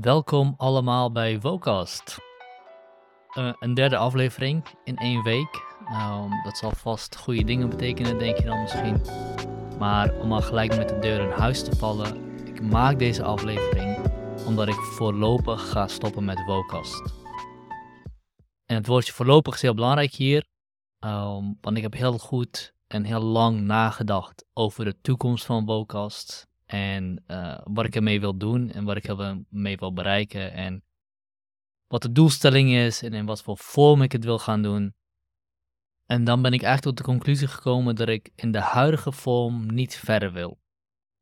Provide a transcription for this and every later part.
Welkom allemaal bij Vocast. Uh, een derde aflevering in één week. Um, dat zal vast goede dingen betekenen, denk je dan misschien. Maar om al gelijk met de deur in huis te vallen, ik maak deze aflevering omdat ik voorlopig ga stoppen met Vocast. En het woordje voorlopig is heel belangrijk hier, um, want ik heb heel goed en heel lang nagedacht over de toekomst van Vocast. En uh, wat ik ermee wil doen en wat ik ermee wil bereiken. En wat de doelstelling is en in wat voor vorm ik het wil gaan doen. En dan ben ik eigenlijk tot de conclusie gekomen dat ik in de huidige vorm niet verder wil.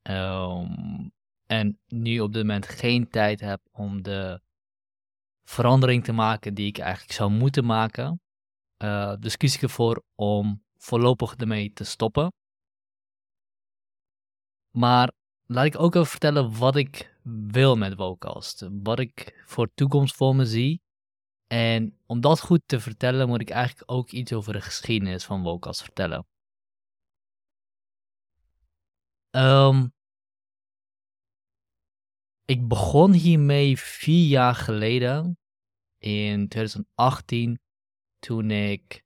Um, en nu op dit moment geen tijd heb om de verandering te maken die ik eigenlijk zou moeten maken. Uh, dus kies ik ervoor om voorlopig ermee te stoppen. Maar laat ik ook even vertellen wat ik wil met Vocast. Wat ik voor toekomst voor me zie. En om dat goed te vertellen, moet ik eigenlijk ook iets over de geschiedenis van Vocast vertellen. Um, ik begon hiermee vier jaar geleden, in 2018, toen ik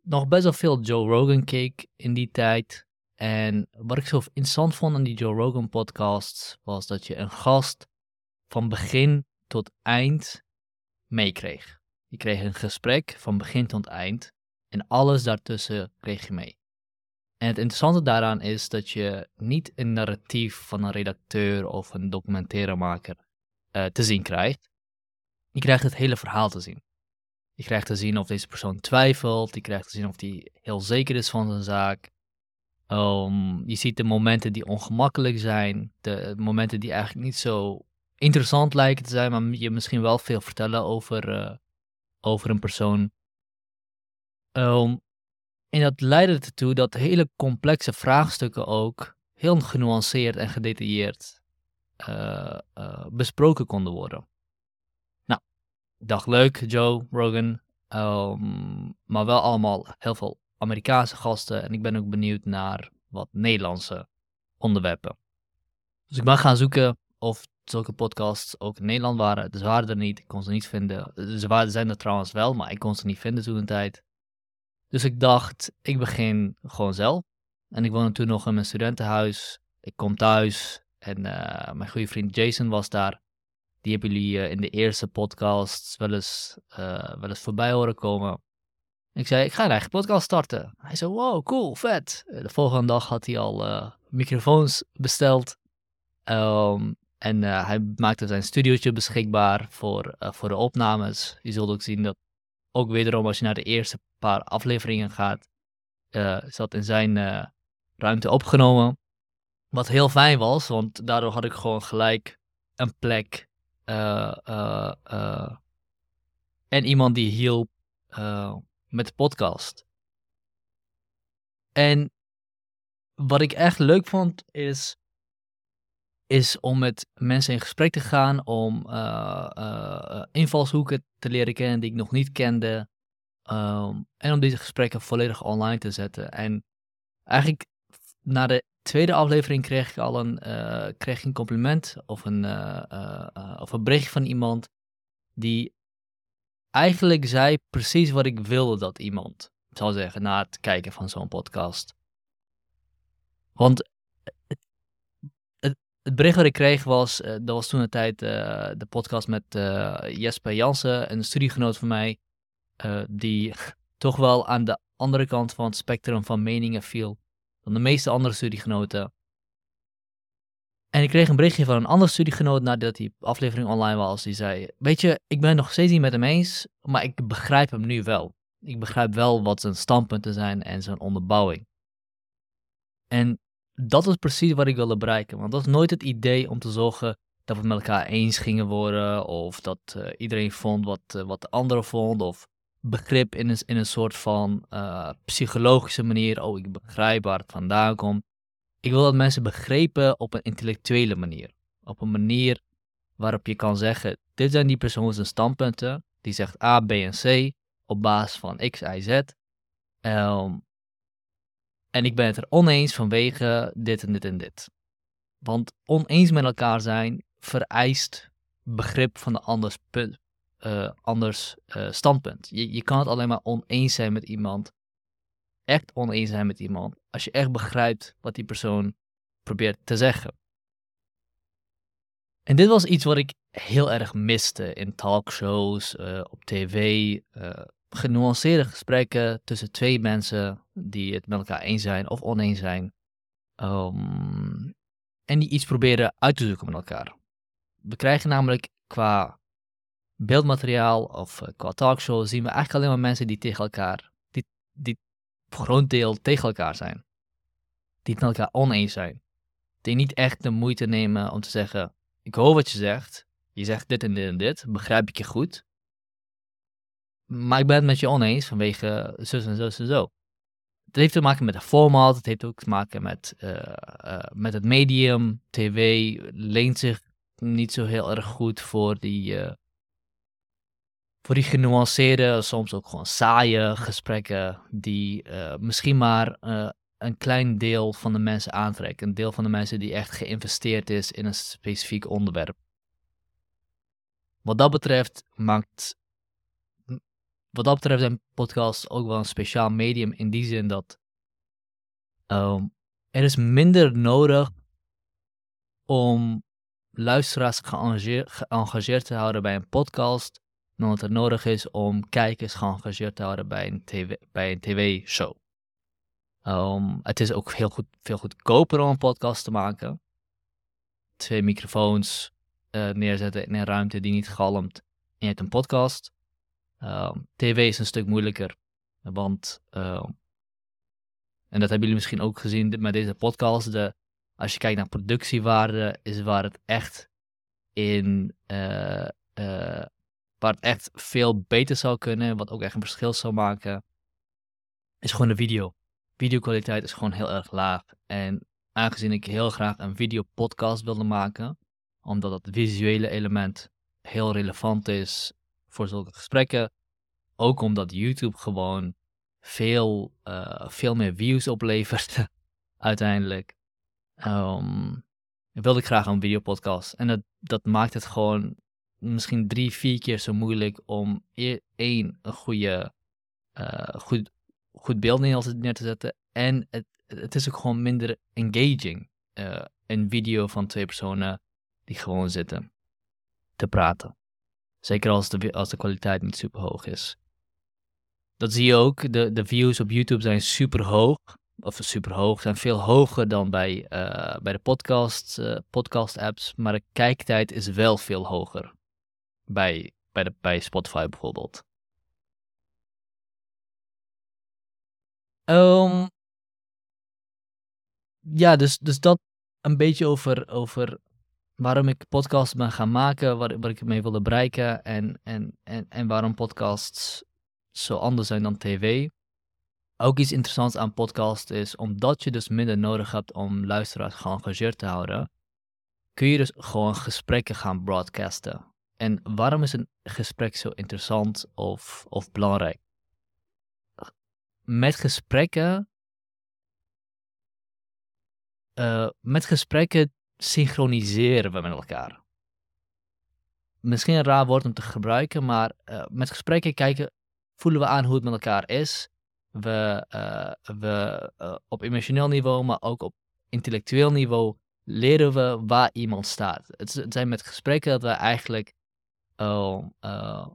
nog best wel veel Joe Rogan keek in die tijd. En wat ik zo interessant vond aan die Joe Rogan podcast was dat je een gast van begin tot eind meekreeg. Je kreeg een gesprek van begin tot eind en alles daartussen kreeg je mee. En het interessante daaraan is dat je niet een narratief van een redacteur of een documentairemaker uh, te zien krijgt. Je krijgt het hele verhaal te zien. Je krijgt te zien of deze persoon twijfelt. Je krijgt te zien of hij heel zeker is van zijn zaak. Um, je ziet de momenten die ongemakkelijk zijn, de momenten die eigenlijk niet zo interessant lijken te zijn, maar je misschien wel veel vertellen over, uh, over een persoon. Um, en dat leidde ertoe dat hele complexe vraagstukken ook heel genuanceerd en gedetailleerd uh, uh, besproken konden worden. Nou, dag leuk, Joe Rogan. Um, maar wel allemaal heel veel Amerikaanse gasten. En ik ben ook benieuwd naar wat Nederlandse onderwerpen. Dus ik ben gaan zoeken of zulke podcasts ook in Nederland waren. Ze waren er niet, ik kon ze niet vinden. Ze waren, zijn er trouwens wel, maar ik kon ze niet vinden toen een tijd. Dus ik dacht, ik begin gewoon zelf. En ik woonde toen nog in mijn studentenhuis. Ik kom thuis en uh, mijn goede vriend Jason was daar. Die hebben jullie uh, in de eerste podcast wel eens, uh, wel eens voorbij horen komen. Ik zei, ik ga een eigen podcast starten. Hij zei, wow, cool, vet. De volgende dag had hij al microfoons besteld. Um, en hij maakte zijn studiootje beschikbaar voor, voor de opnames. Je zult ook zien dat ook wederom als je naar de eerste paar afleveringen gaat, is dat in zijn ruimte opgenomen. Wat heel fijn was, want daardoor had ik gewoon gelijk een plek en iemand die hielp met de podcast. En wat ik echt leuk vond is is om met mensen in gesprek te gaan, om uh, uh, invalshoeken te leren kennen die ik nog niet kende. Um, en om deze gesprekken volledig online te zetten. En eigenlijk na de tweede aflevering kreeg ik al een, uh, kreeg een compliment of een, of een bericht van iemand die eigenlijk zei precies wat ik wilde dat iemand zou zeggen na het kijken van zo'n podcast. Want het bericht wat ik kreeg was, uh, dat was toen een tijd uh, de podcast met uh, Jesper Jansen, een studiegenoot van mij, die toch wel aan de andere kant van het spectrum van meningen viel dan de meeste andere studiegenoten. En ik kreeg een berichtje van een andere studiegenoot nadat die aflevering online was. Die zei, weet je, ik ben nog steeds niet met hem eens, maar ik begrijp hem nu wel. Ik begrijp wel wat zijn standpunten zijn en zijn onderbouwing. En dat is precies wat ik wilde bereiken. Want dat is nooit het idee om te zorgen dat we met elkaar eens gingen worden. Of dat uh, iedereen vond wat, uh, wat de andere vond. Of begrip in een, in een soort van uh, psychologische manier. Oh, ik begrijp waar het vandaan komt. Ik wil dat mensen begrepen op een intellectuele manier. Op een manier waarop je kan zeggen: dit zijn die persoon zijn standpunten. Die zegt A, B en C op basis van X, Y, Z. Um, en ik ben het er oneens vanwege dit en dit en dit. Want oneens met elkaar zijn vereist begrip van de anders, punt, eh, anders eh, standpunt. Je, je kan het alleen maar oneens zijn met iemand, echt oneens zijn met iemand, als je echt begrijpt wat die persoon probeert te zeggen. En dit was iets wat ik heel erg miste in talkshows, uh, op tv. genuanceerde gesprekken tussen twee mensen die het met elkaar eens zijn of oneens zijn. Ehm, en die iets proberen uit te zoeken met elkaar. We krijgen namelijk qua beeldmateriaal of uh, qua talkshow zien we eigenlijk alleen maar mensen die tegen elkaar, die, die voor deel tegen elkaar zijn. Die het met elkaar oneens zijn. Die niet echt de moeite nemen om te zeggen, ik hoor wat je zegt, je zegt dit en dit en dit, begrijp ik je goed. Maar ik ben het met je oneens vanwege zus en zus en zo. Het heeft te maken met de format, het heeft ook te maken met, uh, uh, met het medium. TV leent zich niet zo heel erg goed voor die, uh, voor die genuanceerde, soms ook gewoon saaie gesprekken, die misschien maar een klein deel van de mensen aantrekken. Een deel van de mensen die echt geïnvesteerd is in een specifiek onderwerp. Wat dat betreft maakt wat dat betreft zijn podcast ook wel een speciaal medium in die zin dat um, er is minder nodig om luisteraars geëngageerd, te houden bij een podcast dan dat er nodig is om kijkers geëngageerd te houden bij een, TV, bij een tv-show. Um, het is ook heel goed, veel goedkoper om een podcast te maken. Twee microfoons uh, neerzetten in een ruimte die niet galmt en je hebt een podcast. Uh, TV is een stuk moeilijker, want, uh, en dat hebben jullie misschien ook gezien met deze podcast, de, als je kijkt naar productiewaarde, is waar het echt in, uh, waar het echt veel beter zou kunnen, wat ook echt een verschil zou maken, is gewoon de video. Videokwaliteit is gewoon heel erg laag. En aangezien ik heel graag een videopodcast wilde maken, omdat het visuele element heel relevant is voor zulke gesprekken. Ook omdat YouTube gewoon veel, uh, veel meer views oplevert uiteindelijk. Um, wilde ik graag een videopodcast. En dat, dat maakt het gewoon misschien drie, vier keer zo moeilijk om e-, één, een goede, uh, goed, goed beeld neer te zetten. En het, het is ook gewoon minder engaging. Uh, een video van twee personen die gewoon zitten te praten. Zeker als de, als de kwaliteit niet super hoog is. Dat zie je ook. De, de views op YouTube zijn super hoog. Of super hoog, zijn veel hoger dan bij, uh, bij de podcast, podcast apps. Maar de kijktijd is wel veel hoger. Bij, bij, de, bij Spotify bijvoorbeeld. Um, ja, dus, dus dat een beetje over, over waarom ik podcasts ben gaan maken, waar, ik mee wilde bereiken en, en, en, en waarom podcasts zo anders zijn dan tv. Ook iets interessants aan podcast is, omdat je dus minder nodig hebt om luisteraars geëngageerd te houden, kun je dus gewoon gesprekken gaan broadcasten. En waarom is een gesprek zo interessant of, of belangrijk? Met gesprekken, uh, met gesprekken synchroniseren we met elkaar. Misschien een raar woord om te gebruiken, maar uh, met gesprekken kijken, voelen we aan hoe het met elkaar is. We, uh, we op emotioneel niveau, maar ook op intellectueel niveau leren we waar iemand staat. Het zijn met gesprekken dat we eigenlijk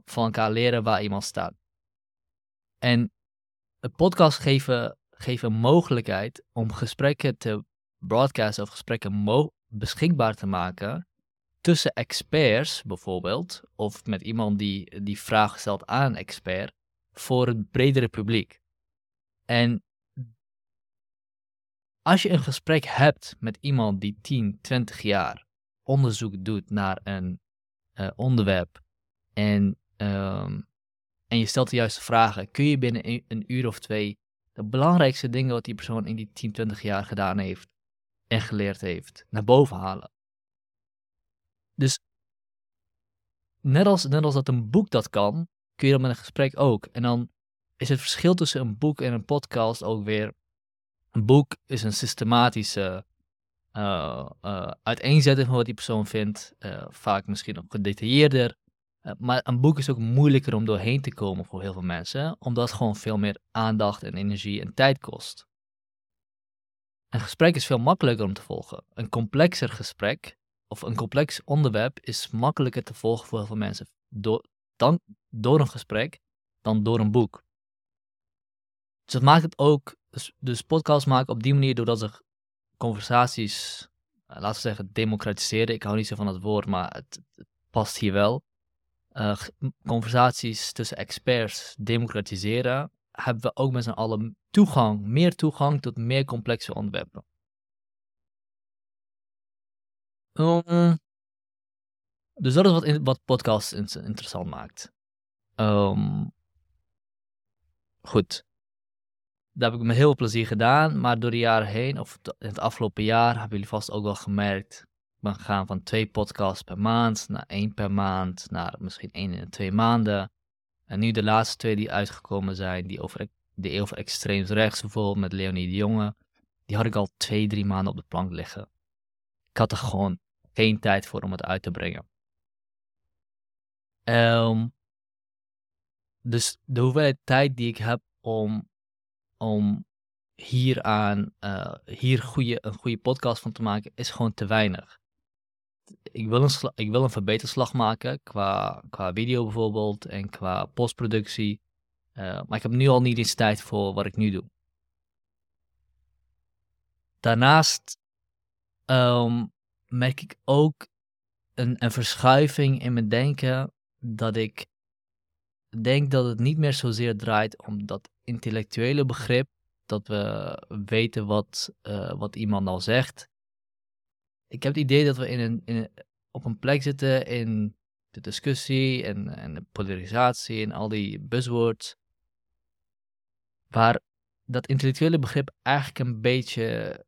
van elkaar leren waar iemand staat. En het podcast geven, geven mogelijkheid om gesprekken te broadcasten of gesprekken beschikbaar te maken tussen experts bijvoorbeeld, of met iemand die die vraag stelt aan een expert, voor het bredere publiek. En als je een gesprek hebt met iemand die 10, 20 jaar onderzoek doet naar een uh, onderwerp en, um, en je stelt de juiste vragen, kun je binnen een, een uur of twee de belangrijkste dingen wat die persoon in die 10, 20 jaar gedaan heeft, en geleerd heeft, naar boven halen. Dus net als, net als dat een boek dat kan, kun je dat met een gesprek ook. En dan is het verschil tussen een boek en een podcast ook weer. Een boek is een systematische uiteenzetten van wat die persoon vindt. Uh, vaak misschien nog gedetailleerder. maar een boek is ook moeilijker om doorheen te komen voor heel veel mensen, omdat het gewoon veel meer aandacht en energie en tijd kost. Een gesprek is veel makkelijker om te volgen. Een complexer gesprek of een complex onderwerp is makkelijker te volgen voor heel veel mensen door, dan, door een gesprek dan door een boek. Dus dat maakt het ook, dus, dus podcasts maken op die manier doordat ze conversaties, uh, laten we zeggen, democratiseren. Ik hou niet zo van dat woord, maar het, past hier wel. Uh, conversaties tussen experts democratiseren, hebben we ook met z'n allen toegang, meer toegang tot meer complexe onderwerpen. Um, dus dat is wat, wat podcasts interessant maakt. Um, goed. Dat heb ik met heel veel plezier gedaan, maar door de jaren heen, of in het afgelopen jaar, hebben jullie vast ook wel gemerkt. Ik ben gegaan van twee podcasts per maand naar één per maand, naar misschien één in twee maanden. En nu de laatste twee die uitgekomen zijn, die over, die over extreems rechts bijvoorbeeld met Leonie de Jonge, die had ik al twee, drie maanden op de plank liggen. Ik had er gewoon geen tijd voor om het uit te brengen. Um, dus de hoeveelheid tijd die ik heb om, om hier aan, uh, hier goede, een goede podcast van te maken, is gewoon te weinig. Ik wil een, ik wil een verbeterslag maken qua, qua video bijvoorbeeld en qua postproductie. Uh, maar ik heb nu al niet eens tijd voor wat ik nu doe. Daarnaast um, merk ik ook een, een verschuiving in mijn denken dat ik denk dat het niet meer zozeer draait om dat intellectuele begrip, dat we weten wat, uh, wat iemand al zegt. Ik heb het idee dat we in een, in op een plek zitten in de discussie en, en de polarisatie en al die buzzwords, waar dat intellectuele begrip eigenlijk een beetje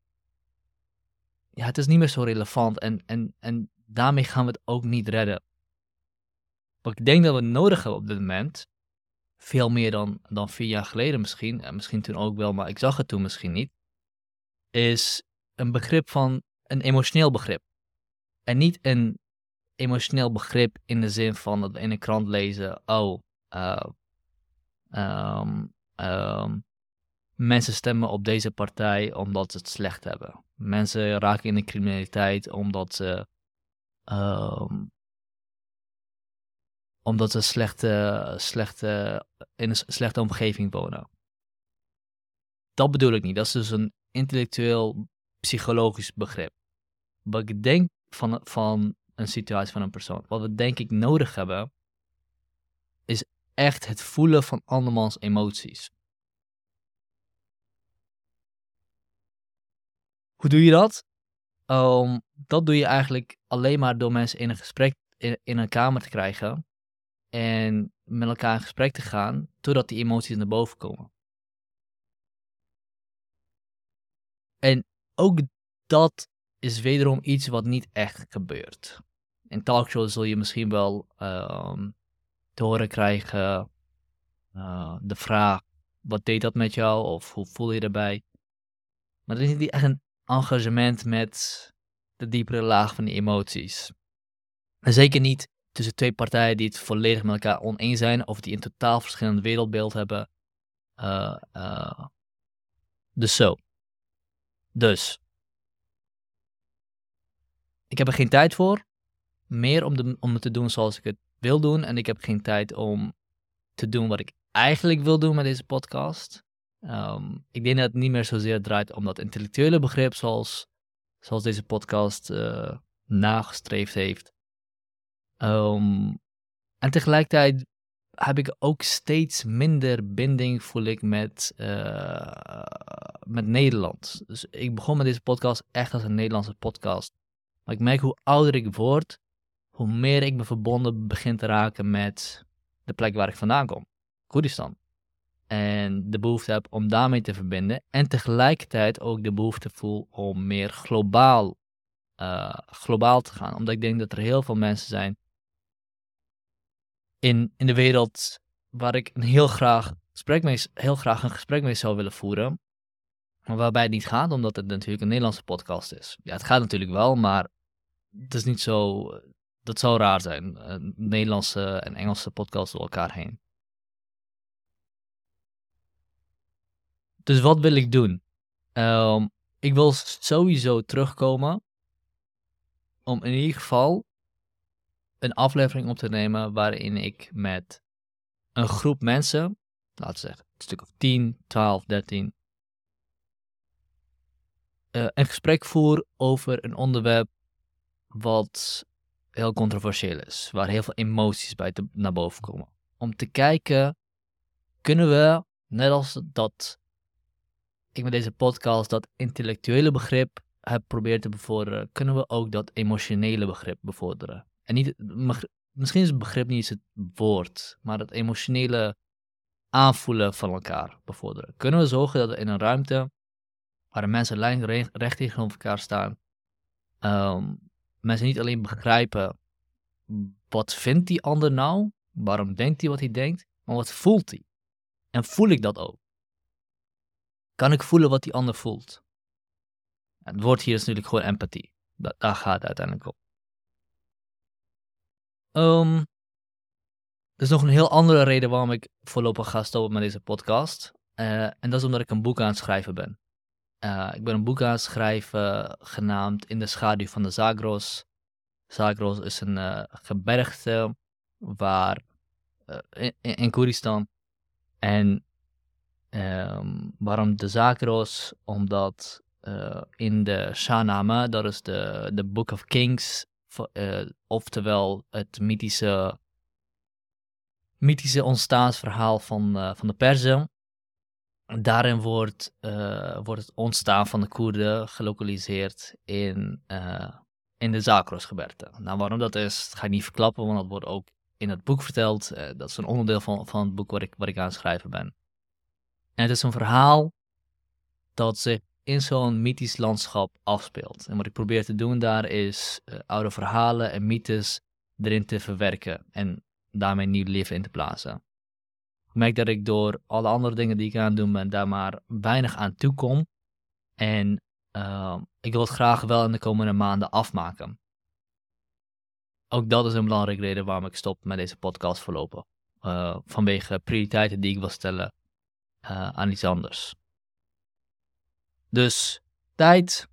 ja, het is niet meer zo relevant en, en, en daarmee gaan we het ook niet redden. Wat ik denk dat we nodig hebben op dit moment, veel meer dan, dan vier jaar geleden misschien, en misschien toen ook wel, maar ik zag het toen misschien niet, is een begrip van een emotioneel begrip. En niet een emotioneel begrip in de zin van dat we in een krant lezen, oh, uh, um, um, mensen stemmen op deze partij omdat ze het slecht hebben. Mensen raken in de criminaliteit omdat ze. Um, omdat ze slechte, slechte, in een slechte omgeving wonen. Dat bedoel ik niet. Dat is dus een intellectueel, psychologisch begrip. Wat ik denk van, van een situatie van een persoon. Wat we denk ik nodig hebben, is echt het voelen van andermans emoties. Hoe doe je dat? Um, dat doe je eigenlijk alleen maar door mensen in een gesprek in een kamer te krijgen en met elkaar in gesprek te gaan totdat die emoties naar boven komen. En ook dat is wederom iets wat niet echt gebeurt. In talkshows zul je misschien wel um, te horen krijgen uh, de vraag: wat deed dat met jou? Of hoe voel je erbij? Maar er is niet echt een engagement met de diepere laag van die emoties. En zeker niet tussen twee partijen die het volledig met elkaar oneens zijn of die een totaal verschillend wereldbeeld hebben. Dus zo. Dus. Ik heb er geen tijd voor. Meer om, om het te doen zoals ik het wil doen. En ik heb geen tijd om te doen wat ik eigenlijk wil doen met deze podcast. Um, ik denk dat het niet meer zozeer draait om dat intellectuele begrip zoals, zoals deze podcast uh, nagestreefd heeft. Um, en tegelijkertijd heb ik ook steeds minder binding, voel ik, met, uh, met Nederland. Dus ik begon met deze podcast echt als een Nederlandse podcast. Maar ik merk hoe ouder ik word, hoe meer ik me verbonden begin te raken met de plek waar ik vandaan kom. Koerdistan en de behoefte heb om daarmee te verbinden. En tegelijkertijd ook de behoefte voel om meer globaal, uh, globaal te gaan. Omdat ik denk dat er heel veel mensen zijn in, in de wereld waar ik heel graag, gesprek mee, heel graag een gesprek mee zou willen voeren. Waarbij het niet gaat, omdat het natuurlijk een Nederlandse podcast is. Ja, het gaat natuurlijk wel, maar het is niet zo. Dat zou raar zijn. Nederlandse en Engelse podcasts door elkaar heen. Dus wat wil ik doen? Ehm, ik wil sowieso terugkomen om in ieder geval een aflevering op te nemen waarin ik met een groep mensen, laten we zeggen een stuk of 10, 12, 13, uh, een gesprek voer over een onderwerp wat heel controversieel is, waar heel veel emoties bij te, naar boven komen. Om te kijken, kunnen we, net als dat ik met deze podcast dat intellectuele begrip heb proberen te bevorderen, kunnen we ook dat emotionele begrip bevorderen. En niet, misschien is het begrip niet eens het woord, maar het emotionele aanvoelen van elkaar bevorderen. Kunnen we zorgen dat we in een ruimte waar de mensen recht tegenover elkaar staan, um, mensen niet alleen begrijpen wat vindt die ander nou, waarom denkt hij wat hij denkt, maar wat voelt hij? En voel ik dat ook? Kan ik voelen wat die ander voelt? Het woord hier is natuurlijk gewoon empathie. Daar gaat het uiteindelijk om. Um, er is nog een heel andere reden waarom ik voorlopig ga stoppen met deze podcast. Uh, en dat is omdat ik een boek aan het schrijven ben. Uh, ik ben een boek aan het schrijven genaamd In de schaduw van de Zagros. Zagros is een uh, gebergte waar, in, in Koeristan. En um, waarom de Zagros? Omdat in de Shahnameh, dat is de, de Book of Kings, uh, oftewel het mythische, mythische ontstaansverhaal van, uh, van de Perzen. Daarin wordt, uh, wordt het ontstaan van de Koerden gelokaliseerd in, in de Zakros-gebergte. Nou, waarom dat is, ga ik niet verklappen, want dat wordt ook in het boek verteld. dat is een onderdeel van, van het boek waar ik, waar ik aan het schrijven ben. En het is een verhaal dat zich in zo'n mythisch landschap afspeelt. En wat ik probeer te doen daar is uh, oude verhalen en mythes erin te verwerken en daarmee nieuw leven in te plaatsen. Ik merk dat ik door alle andere dingen die ik aan het doen ben, daar maar weinig aan toe kom. En uh, ik wil het graag wel in de komende maanden afmaken. Ook dat is een belangrijke reden waarom ik stop met deze podcast voorlopig. Uh, vanwege prioriteiten die ik wil stellen aan iets anders. Dus tijd,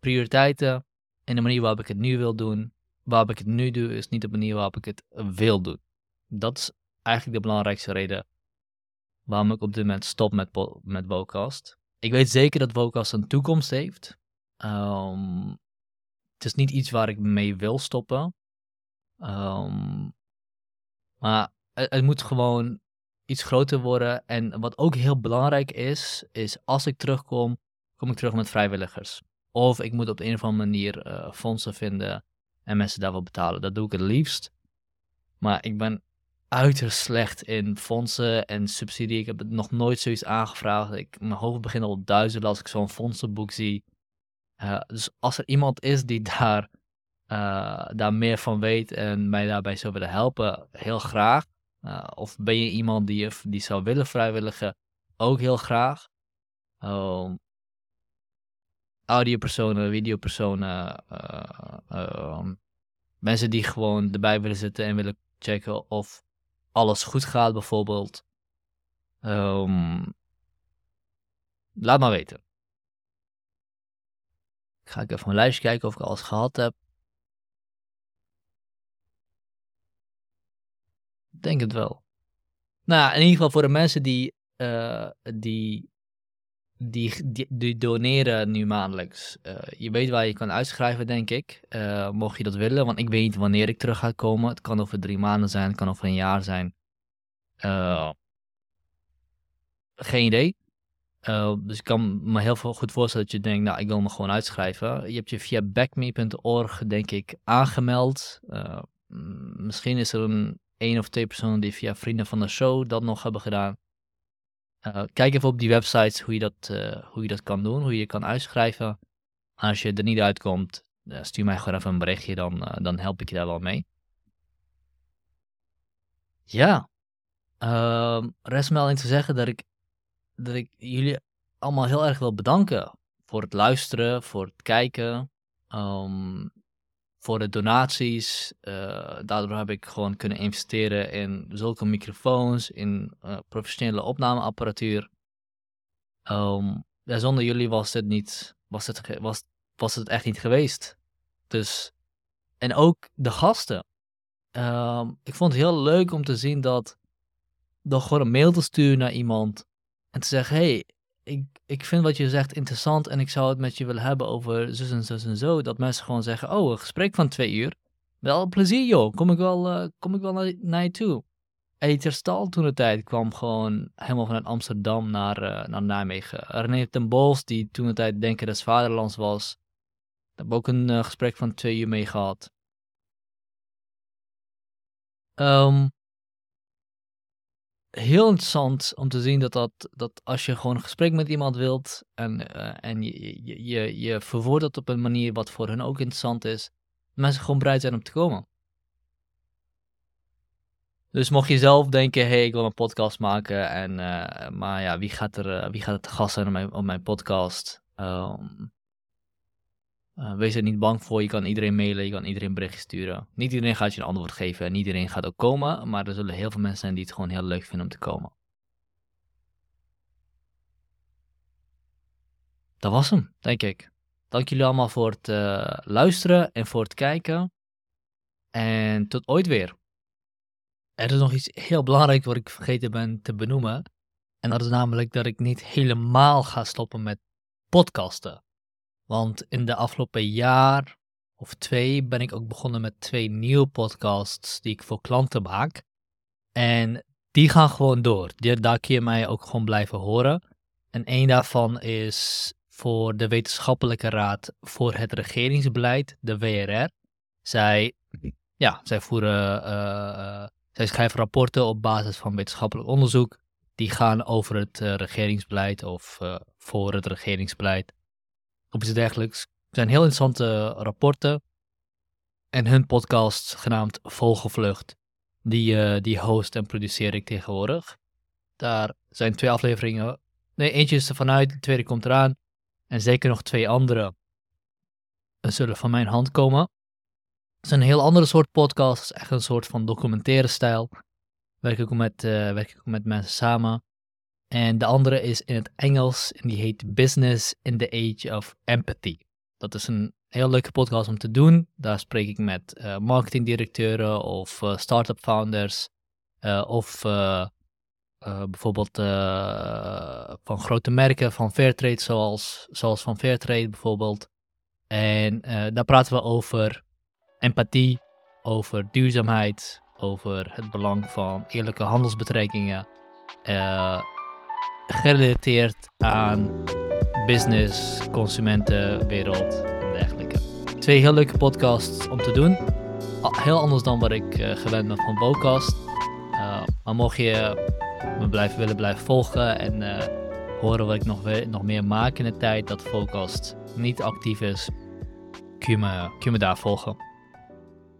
prioriteiten en de manier waarop ik het nu wil doen. Waarop ik het nu doe, is niet de manier waarop ik het wil doen. Dat is eigenlijk de belangrijkste reden waarom ik op dit moment stop met, met Vocast. Ik weet zeker dat Vocast een toekomst heeft. Um, het is niet iets waar ik mee wil stoppen. Um, maar het, moet gewoon iets groter worden. En wat ook heel belangrijk is, is als ik terugkom, kom ik terug met vrijwilligers. Of ik moet op een of andere manier uh, fondsen vinden en mensen daarvoor betalen. Dat doe ik het liefst. Maar ik ben uiterst slecht in fondsen en subsidie. Ik heb nog nooit zoiets aangevraagd. Ik, mijn hoofd begint al duizelen als ik zo'n fondsenboek zie. Uh, dus als er iemand is die daar, uh, daar meer van weet en mij daarbij zou willen helpen, heel graag. of ben je iemand die, die zou willen vrijwilligen, ook heel graag. Audiopersonen, videopersonen, uh, mensen die gewoon erbij willen zitten en willen checken of alles goed gaat bijvoorbeeld. Um, laat maar weten. Ga ik even mijn lijstje kijken of ik alles gehad heb. Denk het wel. Nou, in ieder geval voor de mensen die, uh, die die, die, doneren nu maandelijks. Uh, je weet waar je kan uitschrijven, denk ik. Uh, mocht je dat willen, want ik weet niet wanneer ik terug ga komen. Het kan over drie maanden zijn, het kan over een jaar zijn. Uh, geen idee. dus ik kan me heel goed voorstellen dat je denkt, nou, ik wil me gewoon uitschrijven. Je hebt je via backme.org, denk ik, aangemeld. misschien is er een één of twee personen die via vrienden van de show dat nog hebben gedaan. Uh, kijk even op die websites hoe je, dat, uh, hoe je dat kan doen, hoe je je kan uitschrijven. Als je er niet uitkomt, uh, stuur mij gewoon even een berichtje, dan, dan help ik je daar wel mee. Ja, ehm, rest me alleen te zeggen dat ik, dat ik jullie allemaal heel erg wil bedanken voor het luisteren, voor het kijken, ehm, voor de donaties. Uh, daardoor heb ik gewoon kunnen investeren in zulke microfoons, in uh, professionele opnameapparatuur. Um, zonder jullie was het niet, was het, was, was het echt niet geweest. Dus, en ook de gasten. Um, ik vond het heel leuk om te zien dat door gewoon een mail te sturen naar iemand en te zeggen: hey, ik, ik vind wat je zegt interessant en ik zou het met je willen hebben over zus en zus en zo. Dat mensen gewoon zeggen: Oh, een gesprek van twee uur. Wel plezier, joh. Kom ik wel, uh, kom ik wel naar, je toe. Eter Stal toen de tijd kwam gewoon helemaal vanuit Amsterdam naar, uh, naar Nijmegen. René ten Bols, die toen de tijd Denken des Vaderlands was. Daar hebben ook een uh, gesprek van twee uur mee gehad. Um, heel interessant om te zien dat, dat, dat als je gewoon een gesprek met iemand wilt en, uh, en je, je, je, je verwoordt op een manier wat voor hun ook interessant is, mensen gewoon bereid zijn om te komen. Dus mocht je zelf denken, hey, ik wil een podcast maken, en, uh, maar ja, wie gaat er, uh, wie gaat het gast zijn op mijn, op mijn podcast? Um, uh, wees er niet bang voor, je kan iedereen mailen, je kan iedereen berichtje sturen. Niet iedereen gaat je een antwoord geven en niet iedereen gaat ook komen, maar er zullen heel veel mensen zijn die het gewoon heel leuk vinden om te komen. Dat was hem, denk ik. Dank jullie allemaal voor het uh, luisteren en voor het kijken. En tot ooit weer. Er is nog iets heel belangrijks wat ik vergeten ben te benoemen. En dat is namelijk dat ik niet helemaal ga stoppen met podcasten. Want in de afgelopen jaar of twee ben ik ook begonnen met twee nieuwe podcasts die ik voor klanten maak. En die gaan gewoon door. daar kun je mij ook gewoon blijven horen. En één daarvan is voor de Wetenschappelijke Raad voor het Regeringsbeleid, de WRR. Zij, ja, zij, voeren, uh, zij schrijven rapporten op basis van wetenschappelijk onderzoek. Die gaan over het uh, regeringsbeleid of voor het regeringsbeleid of iets dergelijks. Het zijn heel interessante rapporten. En hun podcast genaamd Vogelvlucht, die, uh, die host en produceer ik tegenwoordig. Daar zijn twee afleveringen. Nee, eentje is er vanuit, de tweede komt eraan. En zeker nog twee andere zullen van mijn hand komen. Het is een heel andere soort podcast. Het is echt een soort van documentaire stijl. Werk ik ook met, uh, werk ik ook met mensen samen. En de andere is in het Engels en die heet Business in the Age of Empathy. Dat is een heel leuke podcast om te doen. Daar spreek ik met uh, marketingdirecteuren of uh, start-up founders uh, of bijvoorbeeld van grote merken van Fairtrade zoals, zoals van Fairtrade bijvoorbeeld. En daar praten we over empathie, over duurzaamheid, over het belang van eerlijke handelsbetrekkingen gerelateerd aan business, consumentenwereld en dergelijke. Twee heel leuke podcasts om te doen. Heel anders dan wat ik uh, gewend ben van Bocast. Uh, maar mocht je me blijven, willen blijven volgen en uh, horen wat ik nog, nog meer maak in de tijd dat Vocast niet actief is, kun je me, kun je me daar volgen.